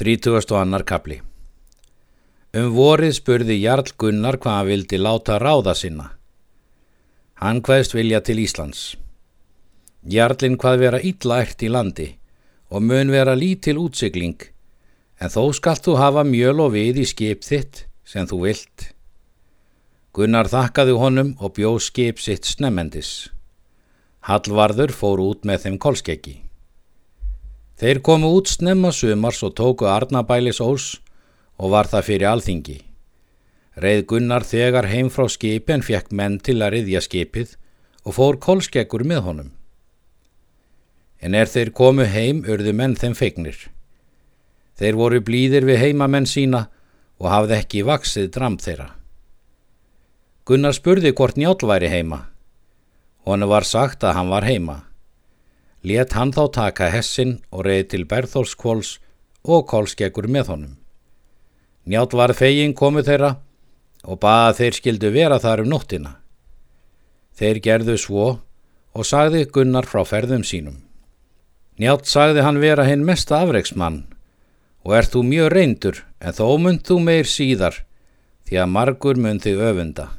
30. annar kapli Um vorið spurði Jarl Gunnar hvað hann vildi láta ráða sinna. Hann hvaðist vilja til Íslands. Jarlinn hvað vera illa ært í landi og mun vera lítil útsigling, en þó skalt þú hafa mjöl og við í skip þitt sem þú vilt. Gunnar þakkaði honum og bjó skip sitt snemmendis. Hallvarður fór út með þeim kolskeggi. Þeir komu út snemma sumars og tóku Arnabælis ós og var það fyrir alþingi. Reið Gunnar þegar heim frá skipi en fekk menn til að riðja skipið og fór kolskeggur með honum. En er þeir komu heim urðu menn þeim feignir. Þeir voru blíðir við heimamenn sína og hafði ekki vaksið dram þeirra. Gunnar spurði hvort njál væri heima. Honu var sagt að hann var heima. Let hann þá taka hessin og reið til Berþórskvóls og kólskeggur með honum. Njátt var fegin komu þeirra og baða þeir skildu vera þar um nóttina. Þeir gerðu svo og sagði Gunnar frá ferðum sínum. Njátt sagði hann vera hinn mesta afreiksmann og er þú mjög reyndur en þó mynd þú meir síðar því að margur mynd þig öfunda.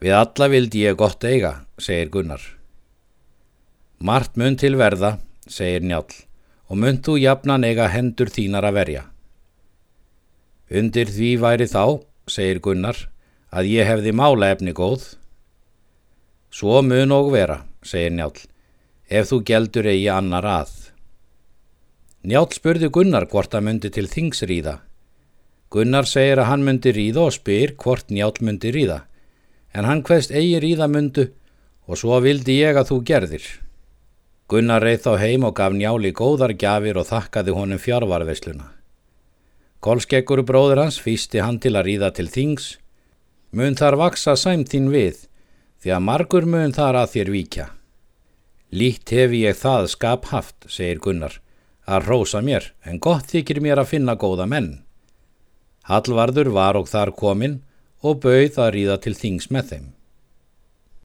Við alla vildi ég gott eiga, segir Gunnar. Mart mun til verða, segir Njál, og mun þú jafnan eiga hendur þínar að verja. Undir því væri þá, segir Gunnar, að ég hefði mála efni góð. Svo mun og vera, segir Njál, ef þú geldur eigi annar að. Njál spurði Gunnar hvort að myndi til þings ríða. Gunnar segir að hann myndi ríða og spyr hvort Njál myndi ríða, en hann hveðst eigi ríða myndu og svo vildi ég að þú gerðir. Gunnar reið þá heim og gaf njáli góðar gjafir og þakkaði honum fjárvarvesluna. Kolskeggur bróður hans fýsti hann til að ríða til þings, mun þar vaksa sæmtín við, því að margur mun þar að þér víkja. Lít hefi ég það skap haft, segir Gunnar, að rósa mér, en gott þykir mér að finna góða menn. Hallvarður var og þar kominn og bauð að ríða til þings með þeim.